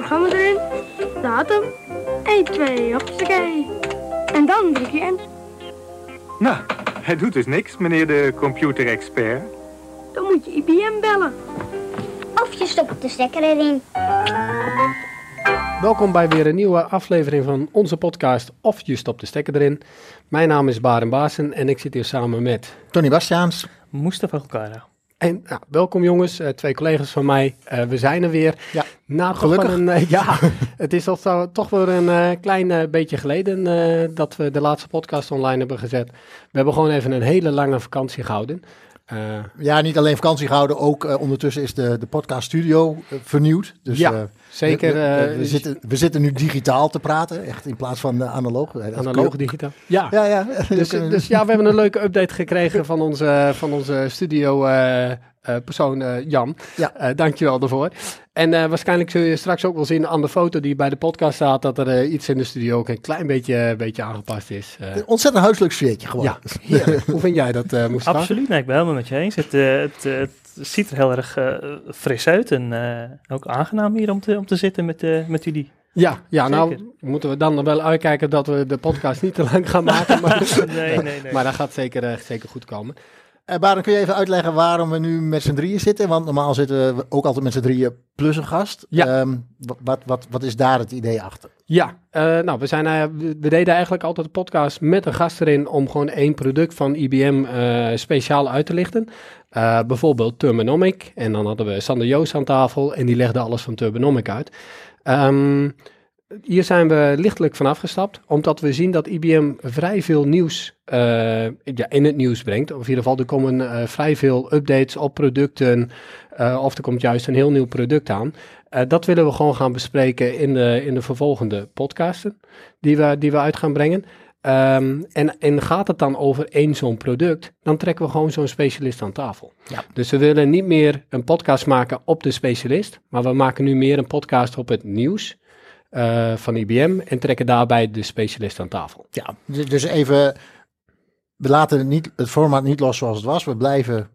programma erin, datum, 1, 2, hoppakee. En dan druk je in. Nou, hij doet dus niks, meneer de computerexpert. Dan moet je IBM bellen. Of je stopt de stekker erin. Welkom bij weer een nieuwe aflevering van onze podcast Of je stopt de stekker erin. Mijn naam is Baren Baasen en ik zit hier samen met... Tony Bastiaans. Mustafa Gokara. En nou, welkom jongens, eh, twee collega's van mij. Eh, we zijn er weer. Ja, Toch gelukkig. wel een, eh, ja, het is al zo- toch weer een eh, klein eh, beetje geleden dat we de laatste podcast online hebben gezet. We hebben gewoon even een hele lange vakantie gehouden. Eh, Ja, niet alleen vakantie gehouden, ook ondertussen is de, de podcast studio vernieuwd. Dus, Ja, zeker. We, we- we zitten, we zitten nu digitaal te praten, echt in plaats van analoog. Analoog digitaal. Ja, Ja, ja. Dus, dus ja, we hebben een leuke update gekregen van onze, van onze studio eh, persoon eh, Jan. Ja. Eh, dankjewel daarvoor. En eh, waarschijnlijk zul je straks ook wel zien aan de foto die bij de podcast staat, dat er eh, iets in de studio ook een klein beetje, beetje aangepast is. Eh, Een ontzettend huiselijk sfeertje gewoon. ja, heerlijk. Hoe vind jij dat, eh Mustafa? Absoluut, nee, ik ben helemaal met je eens. Het, het, het ziet er heel erg fris uit en eh, ook aangenaam hier om te, om te zitten met, eh, met jullie. Ja, ja nou moeten we dan wel uitkijken dat we de podcast niet te lang gaan maken, maar, Nee, nee, nee. maar dat gaat zeker, eh, zeker goed komen. Eh, Baren, kun je even uitleggen waarom we nu met z'n drieën zitten? Want normaal zitten we ook altijd met z'n drieën plus een gast. Ja. Ehm, wa- wat, wat, wat is daar het idee achter? Ja, eh, nou, we, zijn, eh, we- deden eigenlijk altijd een podcast met een gast erin om gewoon één product van IBM speciaal uit te lichten. Bijvoorbeeld Turbonomic. En dan hadden we Sander Joost aan tafel en die legde alles van Turbonomic uit. Ehm, hier zijn we lichtelijk van afgestapt, omdat we zien dat IBM vrij veel nieuws eh, ja, in het nieuws brengt. Of in ieder geval, er komen eh, vrij veel updates op producten, eh, of er komt juist een heel nieuw product aan. Dat willen we gewoon gaan bespreken in de, in de vervolgende podcasten die we, die we uit gaan brengen. Ehm, en, en gaat het dan over één zo'n product, dan trekken we gewoon zo'n specialist aan tafel. Ja. Dus we willen niet meer een podcast maken op de specialist, maar we maken nu meer een podcast op het nieuws eh, van IBM en trekken daarbij de specialist aan tafel. Ja, dus dus even, we laten het, niet, het format niet los zoals het was. We blijven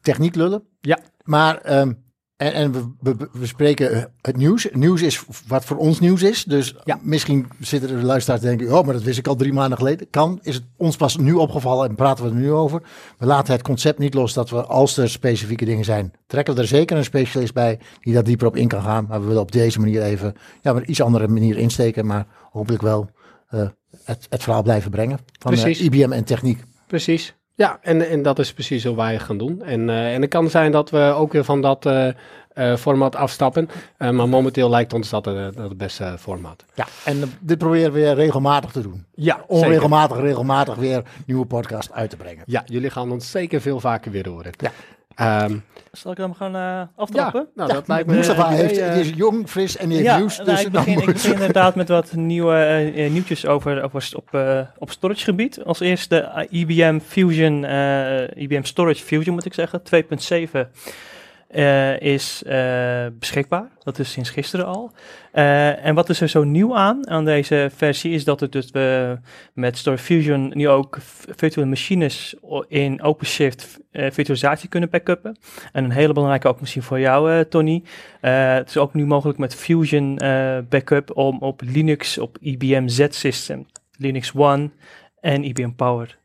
techniek lullen. Ja. Maar, ehm, en, en we, we, we spreken het nieuws. Het nieuws is wat voor ons nieuws is. Dus Ja. misschien zitten er luisteraars die denken, oh, maar dat wist ik al drie maanden geleden. Kan, is het ons pas nu opgevallen en praten we er nu over. We laten het concept niet los dat we, als er specifieke dingen zijn, trekken we er zeker een specialist bij die daar dieper op in kan gaan. Maar we willen op deze manier even, ja, een iets andere manier insteken, maar hopelijk wel eh, het, het verhaal blijven brengen van eh. IBM en techniek. Precies. Ja, en, en dat is precies hoe wij gaan doen. En, eh, en het kan zijn dat we ook weer van dat eh, format afstappen. Maar momenteel lijkt ons dat, dat het beste format. Ja, en dit proberen we regelmatig te doen. Ja, zeker. Onregelmatig, regelmatig weer nieuwe podcast uit te brengen. Ja, jullie gaan ons zeker veel vaker weer horen. Ja. Ehm, Zal ik hem gaan eh, ja, aftrappen? nou, dat lijkt me... Mustafa een heeft, eh, die is jong, fris en die heeft Ja, nieuws. nou, Dus ik, begin, ik begin inderdaad met wat nieuwe eh, eh, nieuwtjes over, over op, eh, op storage gebied. Als eerste eh, IBM Fusion, eh, IBM Storage Fusion moet ik zeggen, 2.7 eh, is eh, beschikbaar. Dat is sinds gisteren al. Eh, en wat is er zo nieuw aan, aan deze versie, is dat dus we met Storage Fusion nu ook virtuele machines in OpenShift virtualisatie kunnen backuppen. En een hele belangrijke ook misschien voor jou, Tony. Het is ook nu mogelijk met Fusion backup om op Linux, op IBM Z-System, Linux One en IBM Power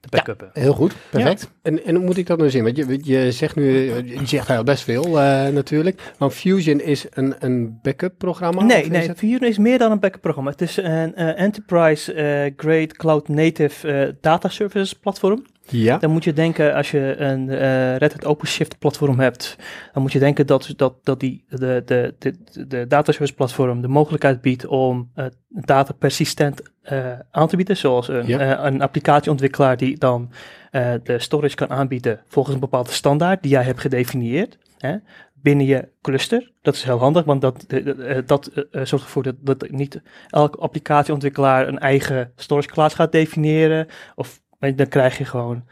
te backuppen. Heel goed, perfect. En, en hoe moet ik dat nou zien? Want je, je zegt nu, je zegt heel best veel eh, natuurlijk. Want Fusion is een, een backup programma? Nee, is nee, Fusion is meer dan een backup programma. Het is een eh, enterprise eh, grade cloud native eh, data services platform. Ja. Dan moet je denken, als je een eh, Red Hat OpenShift platform hebt, dan moet je denken dat, dat, dat die, de, de, de, de data service platform de mogelijkheid biedt om eh, data persistent eh, aan te bieden. Zoals een, Ja. eh, een applicatieontwikkelaar die dan eh, de storage kan aanbieden volgens een bepaalde standaard die jij hebt gedefinieerd. Hè, binnen je cluster. Dat is heel handig, want dat, dat zorgt ervoor dat, dat niet elke applicatieontwikkelaar een eigen storage class gaat definiëren. Of dan krijg je gewoon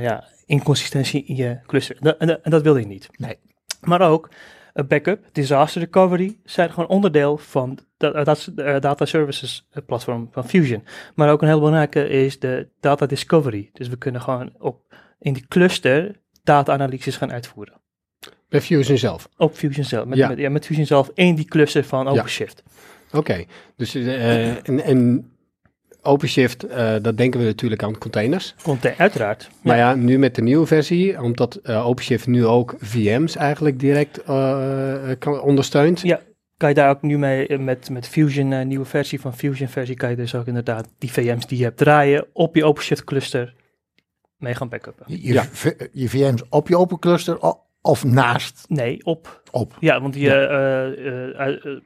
ja, inconsistentie in je cluster. En dat, en dat- en dat wil je niet. Nee. Maar ook backup, disaster recovery zijn gewoon onderdeel van eh, dat, eh, data services eh, platform van Fusion. Maar ook een heel belangrijke is de data discovery. Dus we kunnen gewoon op, in die cluster data-analyses gaan uitvoeren. Bij Fusion zelf. Op Fusion zelf. Met, Ja. met, ja, met Fusion zelf in die cluster van OpenShift. Oké, dus eh, en, en OpenShift, eh, dat denken we natuurlijk aan containers. Content, uiteraard. Maar ja, nu met de nieuwe versie, omdat eh, OpenShift nu ook VM's eigenlijk direct eh, kan, ondersteunt. Ja, kan je daar ook nu mee met, met Fusion, eh, nieuwe versie van Fusion versie, kan je dus ook inderdaad die VM's die je hebt draaien op je OpenShift cluster mee gaan backuppen. Je, je, Ja. v- je VM's op je open cluster of naast Nee, op. op. Ja, want die, eh, eh, eh, eh,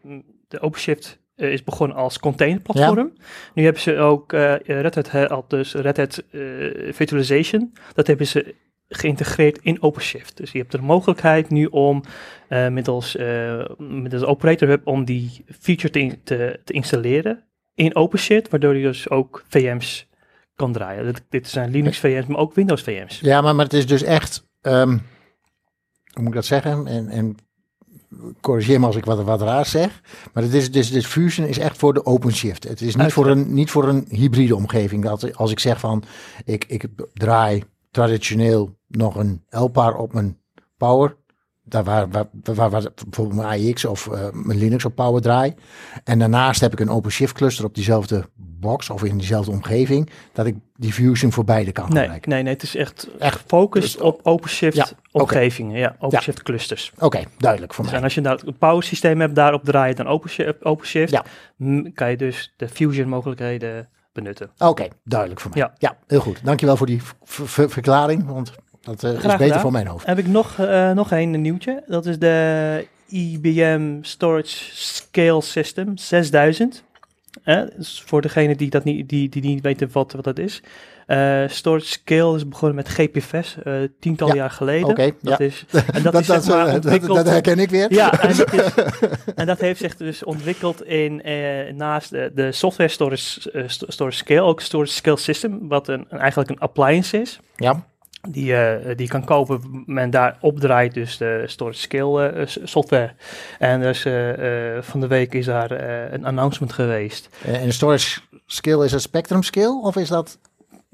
de OpenShift is begonnen als containerplatform. Nu hebben ze ook eh, Red Hat eh, al dus Red Hat eh, Virtualization. Dat hebben ze geïntegreerd in OpenShift. Dus je hebt de mogelijkheid nu om eh, middels, eh middels Operator Hub om die feature te, in- te, te installeren in OpenShift, waardoor je dus ook VM's kan draaien. Dit, dit zijn Linux VM's, maar ook Windows VM's. Ja, maar, maar het is dus echt, ehm, hoe moet ik dat zeggen? En, en corrigeer me als ik wat, wat raar zeg. Maar het is, dus, dus Fusion is echt voor de OpenShift. Het is niet voor, een, niet voor een hybride omgeving. Dat, als ik zeg van, ik, ik draai traditioneel nog een L-paar op mijn Power. Daar waar, waar, waar, waar bijvoorbeeld mijn AIX of eh, mijn Linux op Power draai. En daarnaast heb ik een OpenShift cluster op diezelfde box of in diezelfde omgeving. Dat ik die Fusion voor beide kan Nee, gebruiken. nee, nee, het is echt, Echt, gefocust dus- op OpenShift Ja, omgevingen. Ja, OpenShift clusters. Oké, duidelijk voor Dus mij. en als je nou een power systeem hebt, daarop draai je dan OpenShift, OpenShift Ja. kan je dus de Fusion mogelijkheden benutten. Oké, duidelijk voor mij. Ja. Ja. heel goed. Dankjewel voor die verklaring, want dat eh, is beter gedaan. voor mijn hoofd. Heb ik nog, eh, nog een nieuwtje. Dat is de IBM Storage Scale System 6000. Eh, dus voor degene die, dat niet, die, die niet weten wat, wat dat is. Storage Scale is begonnen met GPFS, eh tiental Ja, jaar geleden. Oké, dat ja. is, en dat, is zeg maar dat, ontwikkeld... dat herken ik weer. Ja, en dat, is, en dat heeft zich dus ontwikkeld in, naast de, software storage, sto- storage scale, ook storage scale system, wat een- eigenlijk een appliance is. Ja. Die, eh, die kan kopen en daar opdraait dus de storage eh, s- software. En dus eh, van de week is daar een announcement geweest. En storage skill is een spectrum skill of is dat,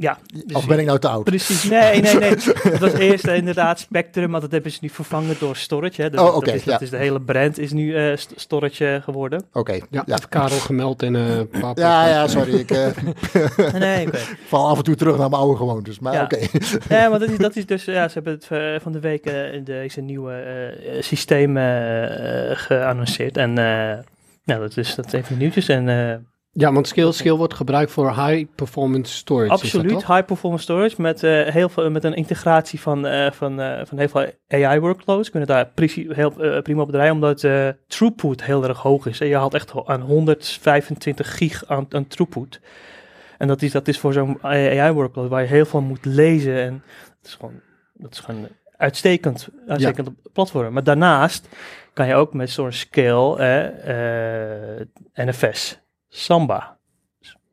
Ja, dus of ben ik nou te oud? Precies, nee, nee, nee. Het was eerst inderdaad Spectrum, maar dat hebben ze nu vervangen door Storage. Hè. Dus Oh, oké, dat, is, dat de hele brand is nu eh, st- Storage geworden. Oké, Ja, ja. heeft Karel gemeld in eh, een paar Ja, ja, sorry. Ik eh, Nee, val af en toe terug naar mijn oude gewoontes. Maar Ja. oké. Ja, maar dat is, dat is dus, ja, ze hebben het van de week deze nieuwe eh, systeem geannonceerd. En eh, nou, dat is, dat even nieuwtjes. En eh, Ja, want skill, skill wordt gebruikt voor high performance storage. absoluut high performance storage met, eh, heel veel, met een integratie van, eh, van, eh, van heel veel AI workloads. Kunnen daar precie- heel, prima op draaien, omdat throughput heel erg hoog is. En je haalt echt aan 125 gig aan, aan throughput. En dat is, dat is voor zo'n AI workload waar je heel veel moet lezen. En dat is gewoon, dat is gewoon uitstekend, uitstekend platform. Maar daarnaast kan je ook met zo'n scale, eh, NFS, Samba,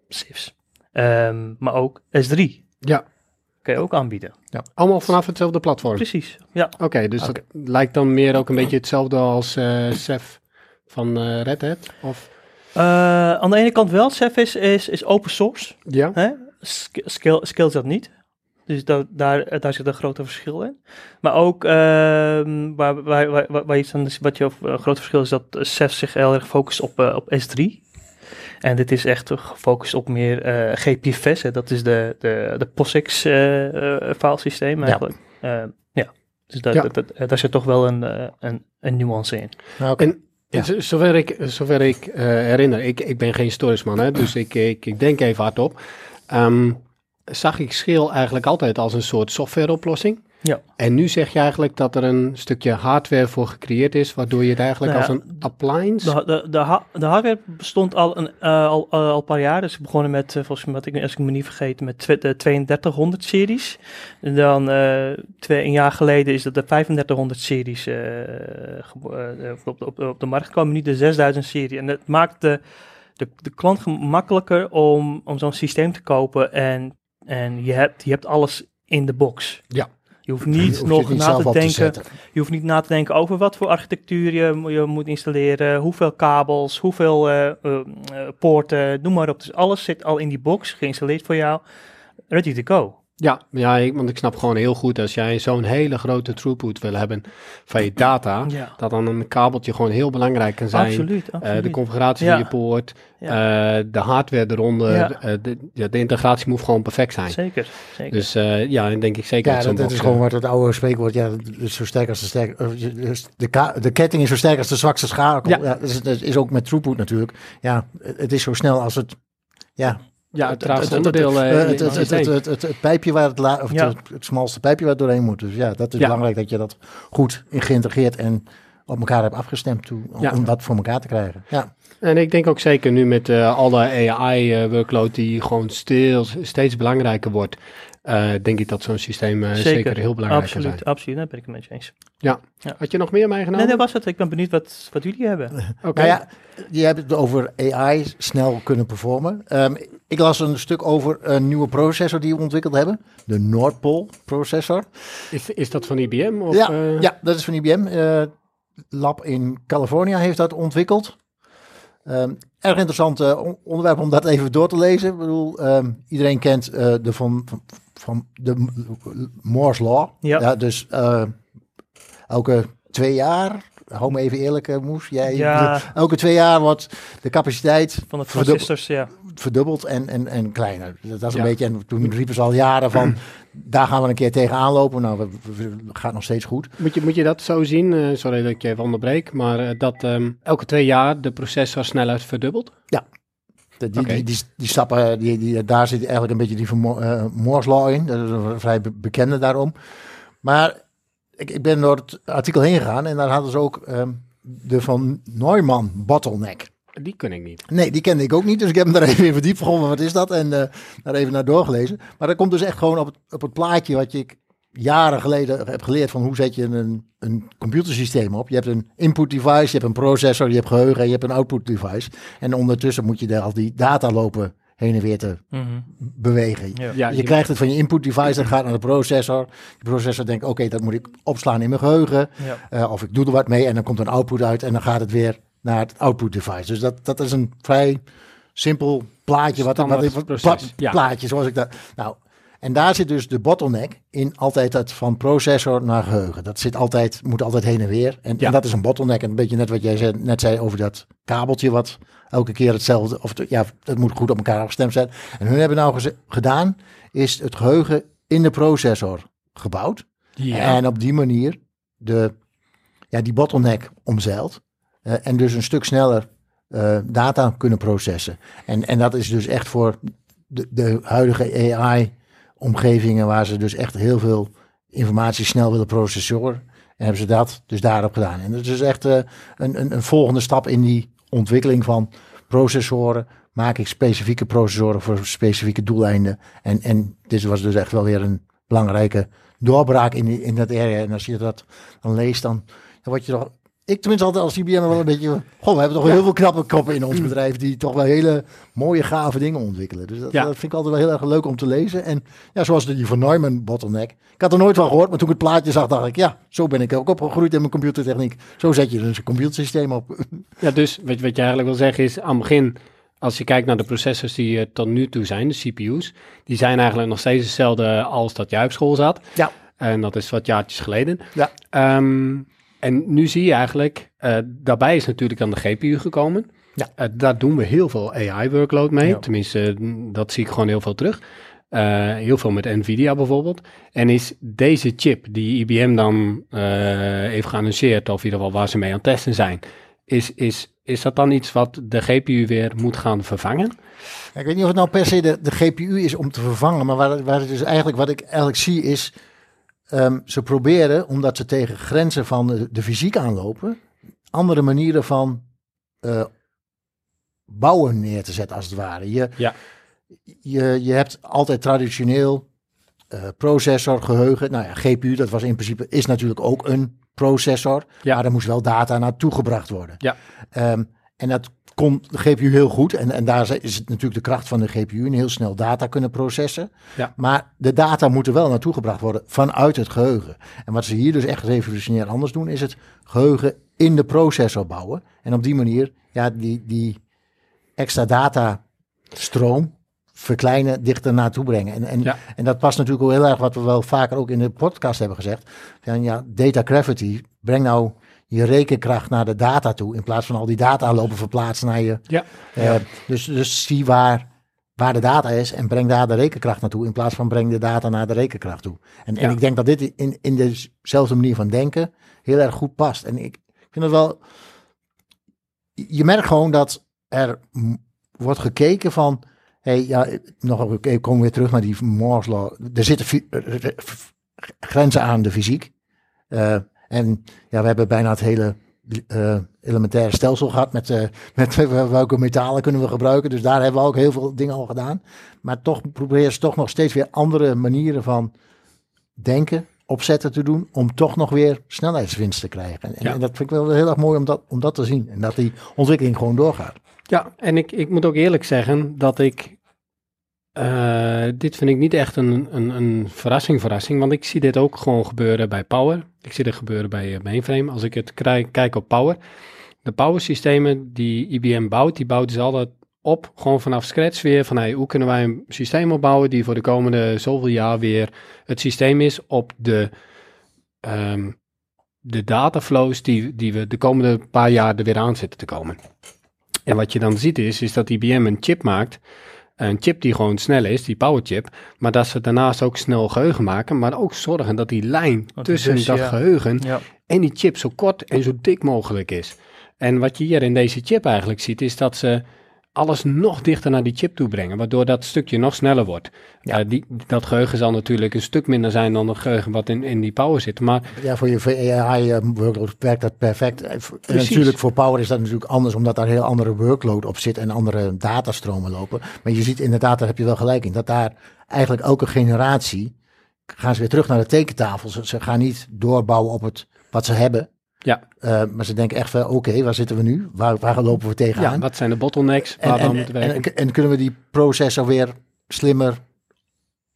SIFs, ehm, maar ook S3 Ja, kan je ook aanbieden. allemaal vanaf hetzelfde platform. Precies, ja. Oké, dus dat lijkt dan meer ook een beetje hetzelfde als eh Ceph van eh Red Hat? Of, Eh, aan de ene kant wel, Ceph is, is, is open source, ja? hè? Scale, dat niet. Dus dat, daar, daar zit een grote verschil in. Maar ook ehm, waar, waar, waar, waar, waar je dan, wat je over een groot verschil is dat Ceph zich heel erg focust op, op S3. En dit is echt gefocust op meer eh, GPFS. Hè. Dat is de, de, de POSIX eh eh, filesysteem eigenlijk. Ja. ja. Dus daar, Ja. dat- dat- daar zit toch wel een, een, een nuance in. Nou, oké. En Ja. zover ik, zover ik eh, herinner, ik, ik ben geen storage man, hè, dus ik, ik, ik denk even hardop. Ehm, zag ik Schil eigenlijk altijd als een soort softwareoplossing. Ja. En nu zeg je eigenlijk dat er een stukje hardware voor gecreëerd is, waardoor je het eigenlijk Nou ja, als een appliance... De, de, de, ha- de hardware bestond al een, eh, al, al, al een paar jaar. Dus we begonnen met, eh, volgens mij, wat ik, als ik me niet vergeet, met de 3200 series. En dan eh, twee, een jaar geleden is dat de 3500 series eh, eh, op, op, op de markt gekomen. Nu de 6000 serie. En dat maakt de, de, de klant gemakkelijker om, om zo'n systeem te kopen. En, en je, hebt, je hebt alles in de box. Ja. Je hoeft niet nog niet na te denken. Je hoeft niet na te denken over wat voor architectuur je moet installeren, hoeveel kabels, hoeveel eh, eh, eh, poorten, noem maar op. Dus alles zit al in die box, geïnstalleerd voor jou, ready to go. Ja, ja ik, want ik snap gewoon heel goed als jij zo'n hele grote throughput wil hebben van je data, Ja. dat dan een kabeltje gewoon heel belangrijk kan zijn. Absoluut, Eh, absoluut. de configuratie Ja. van je poort, eh, de hardware eronder, Ja. eh, de, ja, de integratie moet gewoon perfect zijn. Zeker, zeker. Dus eh, ja, en denk ik zeker Ja, dat zo'n dat, dat is gewoon wat het oude spreekwoord. Ja, zo sterk als de sterk. dus De, ka- de ketting is zo sterk als de zwakste schakel. Ja. Ja. dat, is, dat is ook met throughput natuurlijk. Ja, het is zo snel als het. Ja, Ja, het onderdeel. het- eh, het- pijpje waar het, la, of Ja. het, het smalste pijpje waar het doorheen moet. Dus ja, dat is Ja. belangrijk dat je dat goed in geïntegreerd en op elkaar hebt afgestemd toe, om, Ja. om dat voor elkaar te krijgen. Ja, En ik denk ook zeker nu met eh alle AI-workload die gewoon stil, steeds belangrijker wordt, eh, denk ik dat zo'n systeem eh, zeker, heel belangrijk kan absoluut, zijn. absoluut. Daar ben ik het met je eens. Had je nog meer meegenomen? Nee, dat was het. Ik ben benieuwd wat, wat jullie hebben. Oké. Nou ja, je hebt het over AI snel kunnen performen. Ehm, ik las een stuk over een nieuwe processor die we ontwikkeld hebben. De Noordpool processor. is, is dat van IBM? Of, ja, eh, ja, dat is van IBM. Eh, lab in California heeft dat ontwikkeld. Ehm, erg interessant eh, on- onderwerp om dat even door te lezen. Ik bedoel, ehm, iedereen kent eh, de van, van, van de Moore's Law. Ja. dus eh, elke twee jaar, hou me even eerlijk, Moes. Jij, Ja. Elke twee jaar wordt de capaciteit Van de transistors, ja. Verdubbeld en, en, en kleiner. Dat was een Ja. beetje, en toen riepen ze al jaren van, daar gaan we een keer tegenaan lopen. Nou, we, gaat nog steeds goed. Moet je, moet je dat zo zien? eh, sorry dat ik je even onderbreek, maar eh, dat ehm, elke twee jaar de processorsnelheid verdubbelt? De- Die, die, die, die stappen, die, die, daar zit eigenlijk een beetje die van eh, Moore's Law in. Dat is een vrij be- bekende daarom. Maar ik, ik ben door het artikel heen gegaan en daar hadden ze ook ehm, de van Neumann bottleneck. Die kun ik niet. Nee, die kende ik ook niet, dus ik heb hem daar even in verdiept. Gewoon, wat is dat? En eh, daar even naar doorgelezen. Maar dat komt dus echt gewoon op het, op het plaatje wat je ik jaren geleden heb geleerd van hoe zet je een, een computersysteem op. Je hebt een input device, je hebt een processor, je hebt geheugen en je hebt een output device. En ondertussen moet je daar al die data lopen heen en weer te Mhm. bewegen. Ja. Ja, je krijgt het van je input device, dat gaat naar de processor. De processor denkt, oké, dat moet ik opslaan in mijn geheugen. Ja. Eh, of ik doe er wat mee en dan komt een output uit en dan gaat het weer naar het output device. Dus dat, dat is een vrij simpel plaatje. Wat, wat, Standaard wat, proces, pla- ja. Plaatje, zoals ik dat... Nou, en daar zit dus de bottleneck in altijd het van processor naar geheugen. Dat zit altijd, moet altijd heen en weer. En, Ja. en dat is een bottleneck. En een beetje net wat jij zei, net zei over dat kabeltje wat elke keer hetzelfde... Of ja, het moet goed op elkaar afgestemd zijn. En hun hebben nou gedaan, is het geheugen in de processor gebouwd. Ja. En op die manier de, ja, die bottleneck omzeild. Eh, en dus een stuk sneller eh, data kunnen processen. En, en dat is dus echt voor de, de huidige AI-omgevingen, waar ze dus echt heel veel informatie snel willen processoren. En hebben ze dat dus daarop gedaan. En dat is dus echt eh, een, een, een volgende stap in die ontwikkeling van processoren. Maak ik specifieke processoren voor specifieke doeleinden. En, en dit was dus echt wel weer een belangrijke doorbraak in, in dat area. En als je dat dan leest, dan, dan word je toch... Ik tenminste altijd als IBM wel een beetje... Goh, we hebben toch heel veel knappe koppen in ons bedrijf... die toch wel hele mooie, gave dingen ontwikkelen. Dus dat, Ja. dat vind ik altijd wel heel erg leuk om te lezen. En ja, zoals die van Neumann bottleneck. Ik had er nooit van gehoord, maar toen ik het plaatje zag, dacht ik... ja, zo ben ik ook opgegroeid in mijn computertechniek. Zo zet je dus een computersysteem op. Ja, dus wat, wat je eigenlijk wil zeggen is, aan het begin, als je kijkt naar de processors die er tot nu toe zijn, de CPU's, die zijn eigenlijk nog steeds hetzelfde als dat jij op school zat. Ja. En dat is wat jaartjes geleden. Ja. Ehm, en nu zie je eigenlijk, eh, daarbij is natuurlijk dan de GPU gekomen. Ja. Eh, daar doen we heel veel AI-workload mee. Ja. Tenminste, dat zie ik gewoon heel veel terug. Eh, heel veel met Nvidia bijvoorbeeld. En is deze chip die IBM dan heeft geannonceerd, of in ieder geval waar ze mee aan het testen zijn, is, is, is dat dan iets wat de GPU weer moet gaan vervangen? Ja, Ik weet niet of het nou per se de, de GPU is om te vervangen, maar waar, waar het dus eigenlijk, wat ik eigenlijk zie is, ehm, ze proberen, omdat ze tegen grenzen van de, de fysiek aanlopen, andere manieren van eh, bouwen neer te zetten als het ware. Je, Ja. je, je hebt altijd traditioneel eh, processor, geheugen, nou ja, GPU, dat was in principe, is natuurlijk ook een processor, Ja. maar er moest wel data naartoe gebracht worden. Ja. Ehm, en dat kon de GPU heel goed. En, en daar is het natuurlijk de kracht van de GPU. En heel snel data kunnen processen. Ja. Maar de data moeten wel naartoe gebracht worden vanuit het geheugen. En wat ze hier dus echt revolutionair anders doen, is het geheugen in de processor bouwen. En op die manier, ja, die, die extra datastroom verkleinen, dichter naartoe brengen. En, en, Ja. en dat past natuurlijk ook heel erg wat we wel vaker ook in de podcast hebben gezegd. Van, ja, data gravity, breng nou je rekenkracht naar de data toe, in plaats van al die data lopen verplaatsen naar je. Ja. Eh, dus, dus zie waar, waar de data is en breng daar de rekenkracht naartoe, in plaats van breng de data naar de rekenkracht toe. En, en Ja. ik denk dat dit in, in dezelfde manier van denken heel erg goed past. En ik vind het wel, je merkt gewoon dat er wordt gekeken van, hey, ja, nog even komen we weer terug naar die Moore's Law. Er zitten grenzen aan de fysiek. Eh, en ja, we hebben bijna het hele eh, elementaire stelsel gehad met, eh, met welke metalen kunnen we gebruiken. Dus daar hebben we ook heel veel dingen al gedaan. Maar toch proberen ze toch nog steeds weer andere manieren van denken, opzetten te doen, om toch nog weer snelheidswinst te krijgen. En, Ja. en dat vind ik wel heel erg mooi om dat, om dat te zien. En dat die ontwikkeling gewoon doorgaat. Ja, en ik, ik moet ook eerlijk zeggen dat ik. Eh, dit vind ik niet echt een, een, een verrassing, verrassing. Want ik zie dit ook gewoon gebeuren bij Power. Ik zie dit gebeuren bij eh, Mainframe. Als ik het kijk op Power. De Power systemen die IBM bouwt, die bouwt dus altijd op. Gewoon vanaf scratch weer. Van hoe kunnen wij een systeem opbouwen die voor de komende zoveel jaar weer het systeem is op de. ehm, de dataflows die, die we de komende paar jaar er weer aan zitten te komen. En wat je dan ziet is, is dat IBM een chip maakt. Een chip die gewoon snel is, die powerchip. Maar dat ze daarnaast ook snel geheugen maken. Maar ook zorgen dat die lijn Dat tussen dus, dat ja. geheugen Ja. en die chip zo kort en zo dik mogelijk is. En wat je hier in deze chip eigenlijk ziet, is dat ze alles nog dichter naar die chip toe brengen. Waardoor dat stukje nog sneller wordt. Ja. Eh, die, dat geheugen zal natuurlijk een stuk minder zijn dan het geheugen wat in, in die power zit. Maar Ja, voor je voor AI eh, werkt dat perfect. En Precies. natuurlijk voor Power is dat natuurlijk anders, omdat daar heel andere workload op zit en andere datastromen lopen. Maar je ziet inderdaad, daar heb je wel gelijk in, dat daar eigenlijk elke generatie gaan ze weer terug naar de tekentafel. Ze, ze gaan niet doorbouwen op het wat ze hebben. Ja. Eh, maar ze denken echt van, oké, waar zitten we nu? Waar, waar lopen we ja, tegenaan? wat zijn de bottlenecks en, waar we en, moeten en, werken? en, kunnen we die processor weer slimmer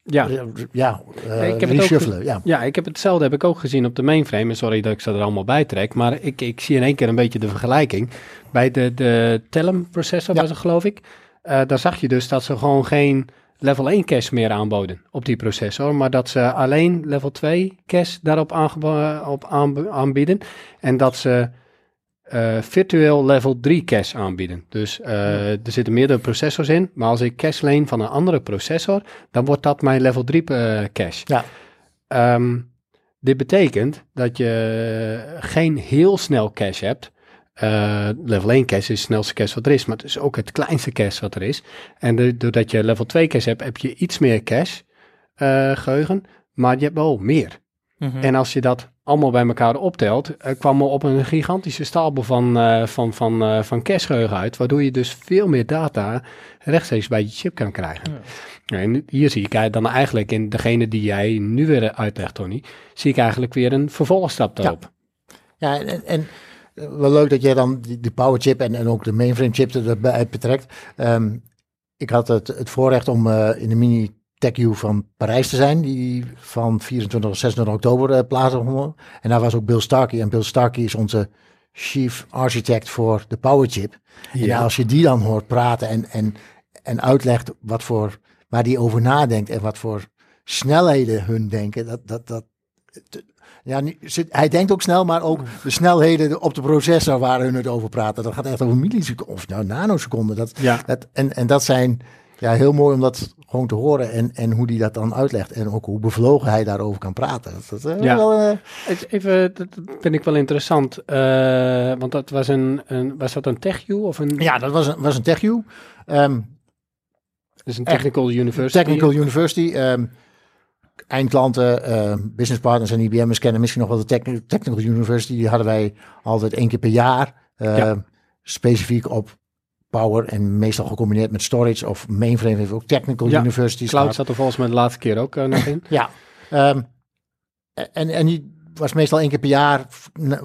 ja. eh, ja, ik heb het ook reshuffelen? Ja. Ja, ik heb hetzelfde heb ik ook gezien op de mainframe. Sorry dat ik ze er allemaal bij trek. Maar ik, ik zie in één keer een beetje de vergelijking. Bij de, de Telum processor Ja. was het geloof ik. Daar zag je dus dat ze gewoon geen level 1 cache meer aanboden op die processor. Maar dat ze alleen level 2 cache daarop op aanb- aanbieden. En dat ze eh, virtueel level 3 cache aanbieden. Dus eh, er zitten meerdere processors in. Maar als ik cache leen van een andere processor, dan wordt dat mijn level 3 eh, cache. Ja. Ehm, dit betekent dat je geen heel snel cache hebt. Eh, level 1 cache is het snelste cache wat er is, maar het is ook het kleinste cache wat er is. En de- doordat je level 2 cache hebt, heb je iets meer cache eh, geheugen, maar je hebt wel meer. Mhm. En als je dat allemaal bij elkaar optelt, eh, kwam er op een gigantische stapel van, van, van, van cachegeheugen uit, waardoor je dus veel meer data rechtstreeks bij je chip kan krijgen. En hier zie ik dan eigenlijk in degene die jij nu weer uitlegt, Tony, zie ik eigenlijk weer een vervolgstap Ja. daarop. Ja, en, en wel leuk dat jij dan die, die power chip en, en ook de mainframe chip erbij betrekt. Ehm, ik had het, het voorrecht om eh, in de mini TechU van Parijs te zijn, die van 24 tot 26 oktober eh plaatsvond. En daar was ook Bill Starkey. En Bill Starkey is onze chief architect voor de power chip. En als je die dan hoort praten en, en, en uitlegt wat voor, waar die over nadenkt en wat voor snelheden hun denken, dat, dat, dat, ja, nu zit, hij denkt ook snel, maar ook de snelheden op de processor waar hun het over praten. Dat gaat echt over milliseconden of nou nanoseconden. Dat, Ja. dat, en, en dat zijn ja, heel mooi om dat gewoon te horen en, en hoe die dat dan uitlegt. En ook hoe bevlogen hij daarover kan praten. Dat, dat, eh, Ja. wel, eh, Even, dat vind ik wel interessant, eh, want dat was een, een, was dat een TechU of een, ja, dat was een, was een TechU. Ehm, dus een echt Technical University? Technical University. ehm, eindklanten, ehm, business partners en IBM'ers kennen misschien nog wel de Techni- Technical University. Die hadden wij altijd één keer per jaar. Ja. Specifiek op power en meestal gecombineerd met storage of mainframe heeft ook Technical Ja, University. Cloud zat er volgens mij de laatste keer ook eh, nog in. Ja. ehm, en, en die was meestal één keer per jaar, eh,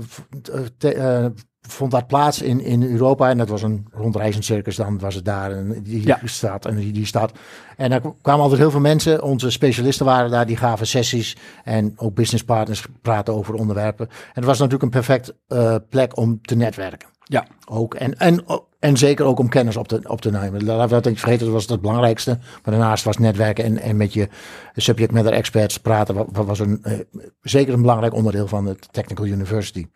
te- eh, vond dat plaats in, in Europa. En dat was een rondreizend circus, dan was het daar en die Ja. staat en die, die staat. En daar kwamen altijd heel veel mensen, onze specialisten waren daar, die gaven sessies en ook businesspartners praten over onderwerpen. En het was natuurlijk een perfect eh, plek om te netwerken. Ja. Ook. En, en, en zeker ook om kennis op te, op te nemen. Laten we dat niet vergeten, dat was het belangrijkste. Maar daarnaast was netwerken en, en met je subject matter experts praten, wa- wa- was een, eh, zeker een belangrijk onderdeel van het Technical University.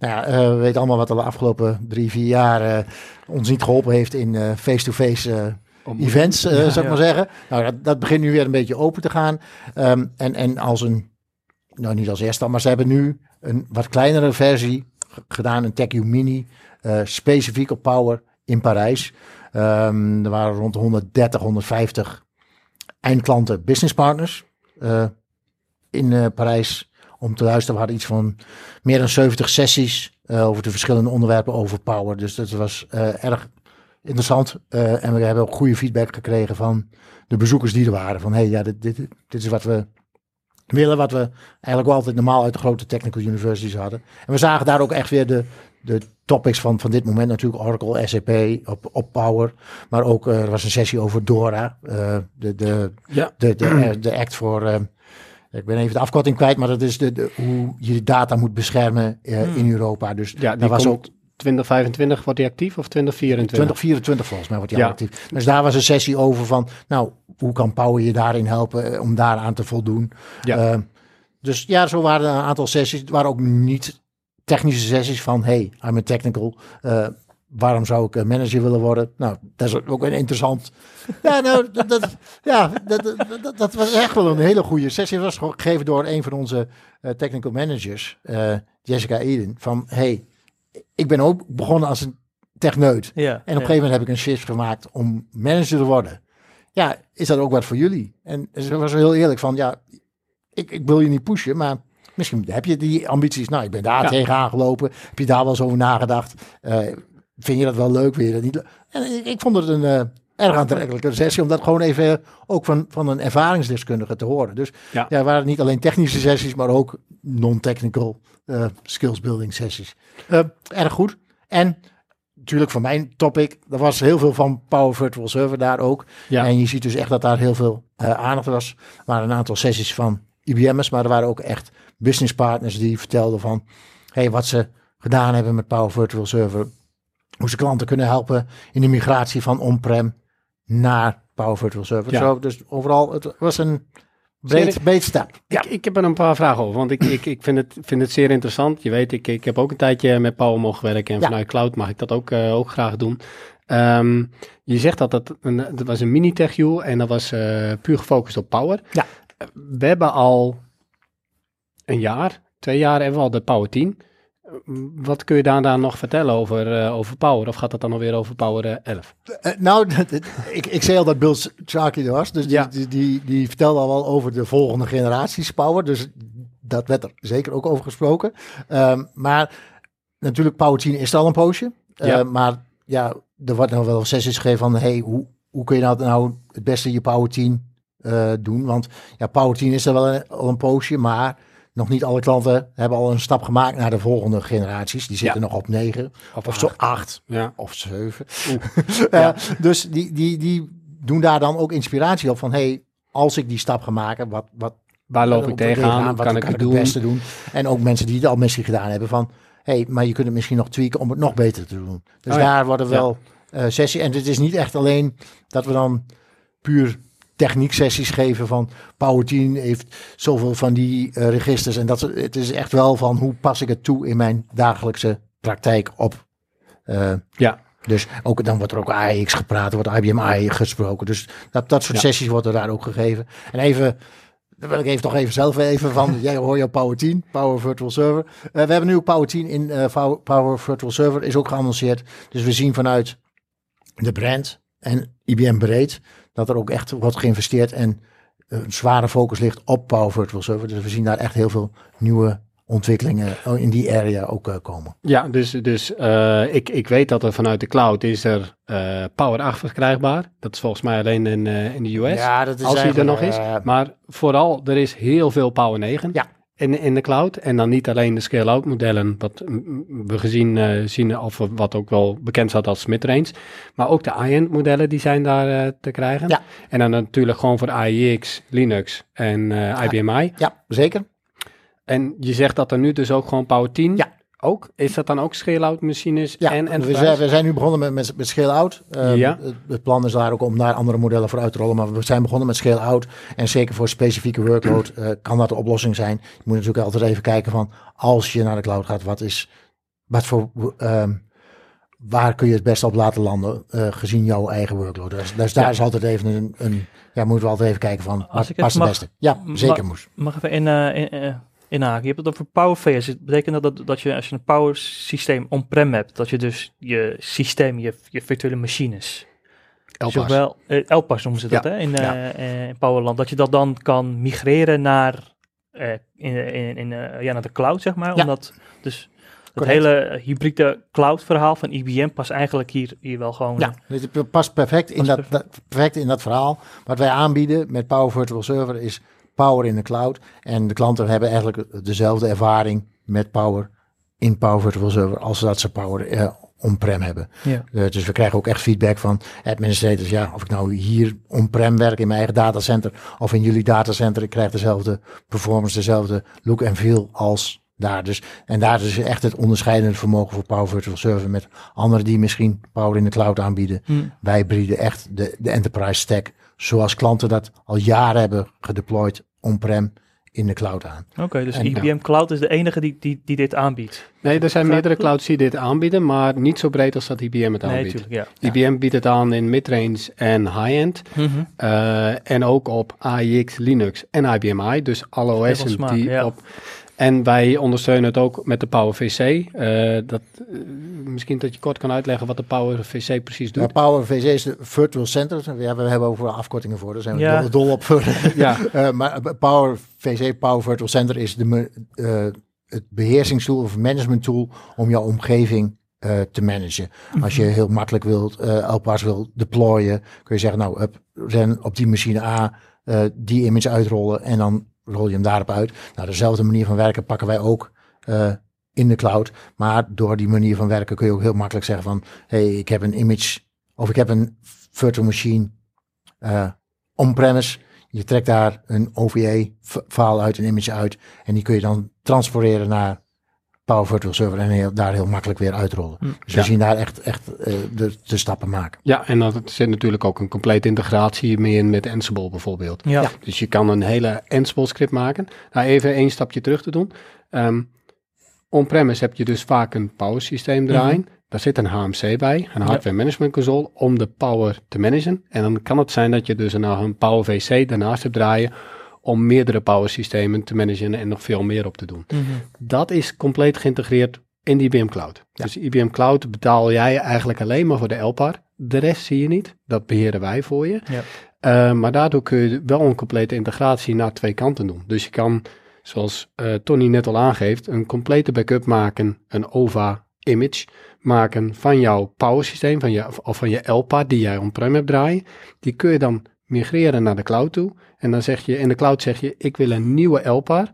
Nou ja, eh, we weten allemaal wat er de afgelopen drie, vier jaar eh, ons niet geholpen heeft in eh, face-to-face events, zou ik ja. maar zeggen. Nou, dat, dat begint nu weer een beetje open te gaan. Ehm, en, en als een, nou niet als eerste, maar ze hebben nu een wat kleinere versie gedaan, een TechU Mini, specifiek op Power in Parijs. Ehm, er waren rond de 130, 150 eindklanten, business partners in Parijs om te luisteren. We hadden iets van meer dan 70 sessies eh, over de verschillende onderwerpen over Power. Dus dat was eh, erg interessant. Eh, en we hebben ook goede feedback gekregen van de bezoekers die er waren. Van hey, ja, dit, dit, dit is wat we willen, wat we eigenlijk wel altijd normaal uit de grote technical universities hadden. En we zagen daar ook echt weer de, de topics van, van dit moment natuurlijk. Oracle, SAP, op, op Power. Maar ook, er was een sessie over DORA. de, de, Ja. de, de, de act voor... ik ben even de afkorting kwijt, maar dat is de, de, hoe je data moet beschermen eh, in Europa. Dus Ja, die daar was ook 2025 wordt die actief of 2024? 2024 volgens mij wordt die Ja. actief. Dus daar was een sessie over van, nou, hoe kan Power je daarin helpen eh, om daaraan te voldoen? Ja. Eh, dus ja, zo waren er een aantal sessies. Het waren ook niet technische sessies van, hey, I'm a technical. eh, waarom zou ik eh, manager willen worden? Nou, dat is ook een interessant. Ja, nou, dat, dat, ja, dat, dat, dat, dat was echt wel een hele goede sessie. Het was gegeven door een van onze eh, technical managers, eh, Jessica Eden. Van, hey, ik ben ook begonnen als een techneut. Ja, En op een gegeven moment heb ik een shift gemaakt om manager te worden. Ja, is dat ook wat voor jullie? En ze was heel eerlijk van, ja, ik, ik wil je niet pushen, maar misschien heb je die ambities. Nou, ik ben daar Ja. tegenaan gelopen. Heb je daar wel eens over nagedacht? Eh, vind je dat wel leuk? Dat niet? En ik, vond het een eh, erg aantrekkelijke sessie, om dat gewoon even ook van, van een ervaringsdeskundige te horen. Dus Ja. ja, waren niet alleen technische sessies, maar ook non-technical eh, skills building sessies. Eh, erg goed. En natuurlijk voor mijn topic, er was heel veel van Power Virtual Server daar ook. Ja. En je ziet dus echt dat daar heel veel eh, aandacht was. Er waren een aantal sessies van IBM'ers, maar er waren ook echt business partners die vertelden van hey, wat ze gedaan hebben met Power Virtual Server. Hoe ze klanten kunnen helpen in de migratie van on-prem naar Power Virtual Server. Ja. Zo, dus overal, het was een breed, breed stap. Ja. Ik, ik heb er een paar vragen over, want ik, ik, ik vind, het, vind het zeer interessant. Je weet, ik, ik heb ook een tijdje met Power mogen werken en Ja. vanuit cloud mag ik dat ook, eh, ook graag doen. Ehm, je zegt dat dat, een, dat was een mini tech en dat was eh, puur gefocust op Power. Ja. We hebben al een jaar, twee jaar hebben we al de Power 10. Wat kun je daar dan nog vertellen over, eh, over Power? Of gaat dat dan alweer over Power eh, 11? Eh, nou, ik, ik zei al dat Bill Sharkey er was. Dus die, Ja. die, die, die vertelde al wel over de volgende generaties Power. Dus dat werd er zeker ook over gesproken. Ehm, maar natuurlijk, Power 10 is er al een poosje. Eh, Ja. maar ja, er wordt nou wel sessies gegeven van... Hey, hoe, hoe kun je nou, nou het beste je Power 10 eh, doen? Want ja, Power 10 is er wel een- al een poosje, maar... Nog niet alle klanten hebben al een stap gemaakt naar de volgende generaties. Die zitten Ja. nog op 9 of, acht. zo 8 Ja. of 7. Ja. Ja, dus die, die, die doen daar dan ook inspiratie op van hey, als ik die stap ga maken, wat, wat Waar loop ik tegenaan? wat Kan ik het doen? beste doen? En ook mensen die het al misschien gedaan hebben van hey, maar je kunt het misschien nog tweaken om het nog beter te doen. Dus Oh daar worden wel eh sessies. En het is niet echt alleen dat we dan puur techniek sessies geven van Power 10 heeft zoveel van die eh, registers en dat het is echt wel van hoe pas ik het toe in mijn dagelijkse praktijk op. Eh, Ja. dus ook, dan wordt er ook AX gepraat, wordt IBM AI gesproken. Dus dat, dat soort Ja. sessies worden daar ook gegeven. En even, dan wil ik even toch even zelf even van, jij hoor je Power 10, Power Virtual Server. Eh, we hebben nu ook Power 10 in Power Virtual Server, is ook geannonceerd. Dus we zien vanuit de brand en IBM breed, dat er ook echt wordt geïnvesteerd en een zware focus ligt op Power Virtual Server. Dus we zien daar echt heel veel nieuwe ontwikkelingen in die area ook eh, komen. Ja, dus, dus eh, ik, ik weet dat er vanuit de cloud is er eh, Power 8 verkrijgbaar. Dat is volgens mij alleen in, eh, in de US. Ja, dat is als die er nog is. eh, Maar vooral, er is heel veel Power 9 Ja. In, in de cloud. En dan niet alleen de scale-out modellen, wat we gezien eh, zien, of wat ook wel bekend staat als midrange. Maar ook de iEnt modellen, die zijn daar eh, te krijgen. Ja. En dan natuurlijk gewoon voor AIX, Linux en eh IBM i. Ja, zeker. En je zegt dat er nu dus ook gewoon Power 10 Ja. Ook? Is dat dan ook scale-out machines Ja, en we, enterprise? zijn, we zijn nu begonnen met, met, met scale-out. Ehm, Ja. het, het plan is daar ook om daar andere modellen voor uit te rollen. Maar we zijn begonnen met scale-out. En zeker voor specifieke workload eh, kan dat de oplossing zijn. Je moet natuurlijk altijd even kijken van... als je naar de cloud gaat, wat is... Wat voor... ehm, waar kun je het best op laten landen eh, gezien jouw eigen workload? Dus, dus daar Ja. is altijd even een... een ja, moeten we altijd even kijken van... Als wat ik even past het mag- beste? Ja, zeker moest. Mag even in, eh, in, eh, inhaken. Je hebt het over PowerVS. Dat betekent dat, dat, dat je als je een power systeem on-prem hebt, dat je dus je systeem, je, je virtuele machines, zowel eh, noemen ze dat Ja, hè, in, ja. eh, eh, in Powerland, dat je dat dan kan migreren naar, in, in, in, ja, naar de cloud, zeg maar. Ja. Omdat dus het hele hybride cloud verhaal van IBM past eigenlijk hier, hier wel gewoon. Ja, dit past perfect in, Past dat, perfect. dat- perfect in dat verhaal. Wat wij aanbieden met Power Virtual Server is Power in de cloud. En de klanten hebben eigenlijk dezelfde ervaring met Power in Power Virtual Server als dat ze Power eh, on-prem hebben. Ja. Eh, dus we krijgen ook echt feedback van administrators. Ja, of ik nou hier on-prem werk in mijn eigen datacenter of in jullie datacenter. Ik krijg dezelfde performance, dezelfde look en feel als daar. Dus, en daar is echt het onderscheidende vermogen voor Power Virtual Server met anderen die misschien Power in de cloud aanbieden. Hm. Wij bieden echt de, de enterprise stack zoals klanten dat al jaren hebben gedeployed on-prem in de cloud aan. Oké, dus En- IBM Cloud is de enige die, die, die dit aanbiedt. Nee, er zijn meerdere clouds die dit aanbieden, maar niet zo breed als dat IBM het Nee, aanbiedt. natuurlijk, ja. IBM biedt het aan in midrange en high-end. Mhm. eh, en ook op AIX, Linux en IBM i. Dus alle OS'en die ja. op... En wij ondersteunen het ook met de Power VC. eh, dat, eh, misschien dat je kort kan uitleggen wat de Power VC precies doet. Ja, Power VC is de Virtual Center. Ja, we hebben over afkortingen voor. Daar zijn we Ja. dol, dol op. Ja. Eh, maar Power VC, Power Virtual Center is de, eh, het beheersingstool of management tool om jouw omgeving eh, te managen. Als je heel makkelijk wilt, eh LPAS wil deployen, kun je zeggen, nou, hup, ren op die machine A eh, die image uitrollen en dan rol je hem daarop uit. Nou, dezelfde manier van werken pakken wij ook eh, in de cloud. Maar door die manier van werken kun je ook heel makkelijk zeggen van, hey, ik heb een image of ik heb een virtual machine eh, on-premise. Je trekt daar een OVA-file uit, een image uit. En die kun je dan transporteren naar Power Virtual Server en heel, daar heel makkelijk weer uitrollen. Hm. Dus we Ja. zien daar echt, echt eh, de, de stappen maken. Ja, en dat zit natuurlijk ook een complete integratie mee in met Ansible bijvoorbeeld. Ja. Ja. Dus je kan een hele Ansible script maken. Nou, even één stapje terug te doen. Ehm, On-premise heb je dus vaak een power systeem draaien. Daar zit een HMC bij, een hardware management console, om de power te managen. En dan kan het zijn dat je dus een, een Power VC daarnaast hebt draaien om meerdere power systemen te managen en nog veel meer op te doen. Mhm. Dat is compleet geïntegreerd in de IBM Cloud. Dus IBM Cloud betaal jij eigenlijk alleen maar voor de LPAR. De rest zie je niet. Dat beheren wij voor je. Ja. Eh, maar daardoor kun je wel een complete integratie naar twee kanten doen. Dus je kan, zoals eh, Tony net al aangeeft, een complete backup maken, een OVA image maken van jouw power systeem, van je, of van je LPAR die jij on-prem hebt draaien. Die kun je dan migreren naar de cloud toe. En dan zeg je, in de cloud zeg je, ik wil een nieuwe LPAR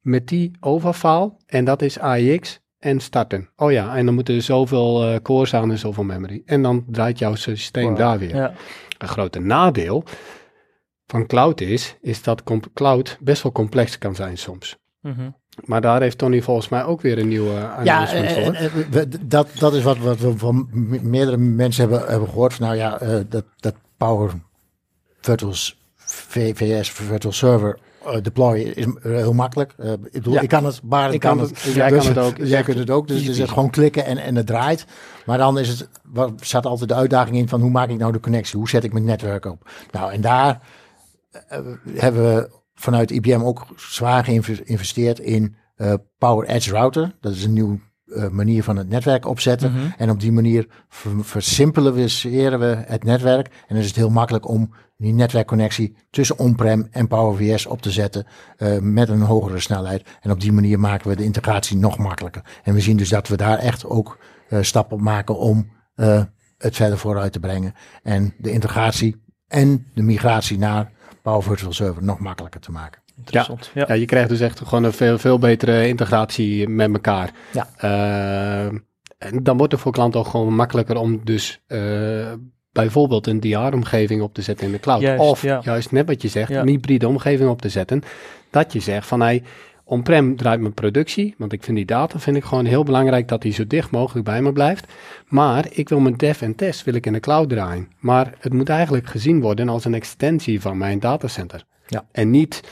met die OVA-file. En dat is AIX en starten. Oh ja, en dan moeten er zoveel eh, cores aan en zoveel memory. En dan draait jouw systeem Wow. daar weer. Ja. Een grote nadeel van cloud is, is dat cloud best wel complex kan zijn soms. Mhm. Maar daar heeft Tony volgens mij ook weer een nieuwe Ja, announcement en, voor. en- en we- dat, dat is wat, wat we van me- meerdere mensen hebben, hebben gehoord. Van, nou ja, eh, dat, dat Power Virtual VVS, Virtual Server eh, deployen is heel makkelijk. Eh, ik bedoel, Ja. ik kan het, Barend Ik kan kan het, het. jij Dus kan het ook. Jij kunt het ook, dus het is Easy. gewoon klikken en, en het draait. Maar dan is het, wat, staat altijd de uitdaging in van hoe maak ik nou de connectie? Hoe zet ik mijn netwerk op? Nou, en daar eh, hebben we vanuit IBM ook zwaar geïnvesteerd in Power Edge Router. Dat is een nieuwe eh, manier van het netwerk opzetten. Mhm. En op die manier ver- versimpelen we het netwerk. En dan is het heel makkelijk om die netwerkconnectie tussen on-prem en Power VS op te zetten eh, met een hogere snelheid. En op die manier maken we de integratie nog makkelijker. En we zien dus dat we daar echt ook eh, stappen op maken om het verder vooruit te brengen. En de integratie en de migratie naar Power Virtual Server nog makkelijker te maken. Interessant. Ja. Ja, je krijgt dus echt gewoon een veel, veel betere integratie met elkaar. Ja. Eh, en dan wordt het voor klanten ook gewoon makkelijker om dus eh, bijvoorbeeld een DR-omgeving op te zetten in de cloud. Juist, of ja. juist net wat je zegt, Ja. een hybride omgeving op te zetten. Dat je zegt van hey, On-prem draait mijn productie, want ik vind die data vind ik gewoon heel belangrijk dat die zo dicht mogelijk bij me blijft. Maar ik wil mijn dev en test wil ik in de cloud draaien. Maar het moet eigenlijk gezien worden als een extensie van mijn datacenter. Ja. En niet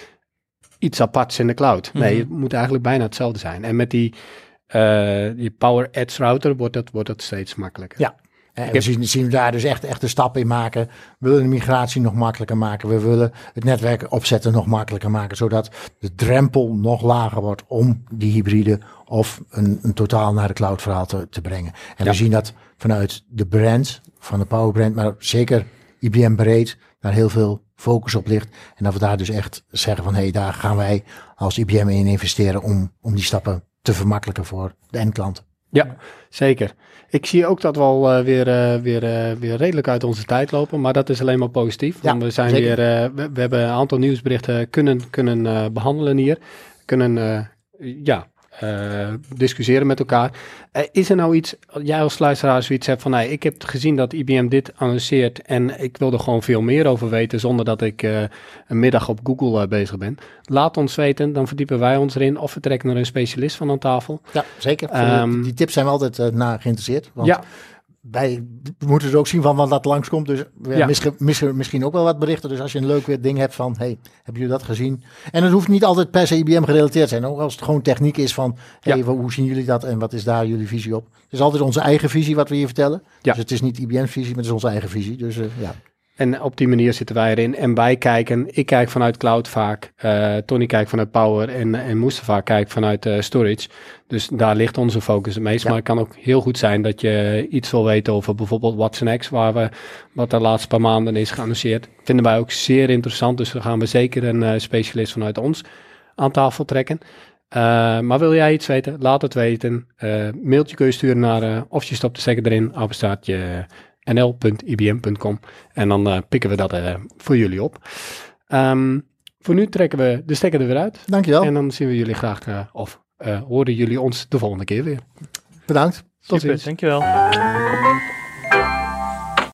iets aparts in de cloud. Nee, Mhm. het moet eigenlijk bijna hetzelfde zijn. En met die, eh, die Power Edge router wordt dat, wordt dat steeds makkelijker. Ja. En Ik we heb- zien, zien we daar dus echt, echt een stap in maken. We willen de migratie nog makkelijker maken. We willen het netwerk opzetten nog makkelijker maken. Zodat de drempel nog lager wordt om die hybride of een, een totaal naar de cloud verhaal te, te brengen. En Ja. we zien dat vanuit de brand, van de Power brand, maar zeker IBM breed, daar heel veel focus op ligt. En dat we daar dus echt zeggen van hé, hey, daar gaan wij als IBM in investeren om, om die stappen te vermakkelijken voor de eindklant. Ja, zeker. Ik zie ook dat we al eh, weer, eh, weer, eh, weer redelijk uit onze tijd lopen, maar dat is alleen maar positief. Ja, want we, zijn zeker. weer, we, we hebben een aantal nieuwsberichten kunnen, kunnen eh, behandelen hier. Kunnen ja, eh, discussiëren met elkaar. Eh, is er nou iets, jij als luisteraar zoiets hebt van, nee, ik heb gezien dat IBM dit annonceert en ik wil er gewoon veel meer over weten zonder dat ik eh, een middag op Google bezig ben. Laat ons weten, dan verdiepen wij ons erin of we trekken er een specialist van aan tafel. Ja, zeker. Ehm, die, tips zijn we altijd naar geïnteresseerd. Want Ja. Wij moeten er ook zien van wat dat langskomt. Dus we Ja. missen, missen misschien ook wel wat berichten. Dus als je een leuk weer ding hebt van, hey, hebben jullie dat gezien? En het hoeft niet altijd per se IBM gerelateerd te zijn. Ook als het gewoon techniek is van, hey, Ja. hoe zien jullie dat en wat is daar jullie visie op? Het is altijd onze eigen visie wat we hier vertellen. Ja. Dus het is niet IBM visie, maar het is onze eigen visie. Dus eh, ja. En op die manier zitten wij erin. En wij kijken, ik kijk vanuit cloud vaak, eh, Tony kijkt vanuit power en, en Mustafa kijkt vanuit eh, storage. Dus daar ligt onze focus het meest. Ja. Maar het kan ook heel goed zijn dat je iets wil weten over bijvoorbeeld Watson X, waar we, wat de laatste paar maanden is geannonceerd. Vinden wij ook zeer interessant, dus dan gaan we zeker een eh, specialist vanuit ons aan tafel trekken. Eh, maar wil jij iets weten, laat het weten. Eh, mailtje kun je sturen naar eh, of je stopt de stekker erin, apenstaartje nl.ibm.com. En dan eh, pikken we dat eh, voor jullie op. Ehm, voor nu trekken we de stekker er weer uit. Dankjewel. En dan zien we jullie graag, eh, of eh, horen jullie ons de volgende keer weer. Bedankt. Tot Super, ziens. dankjewel.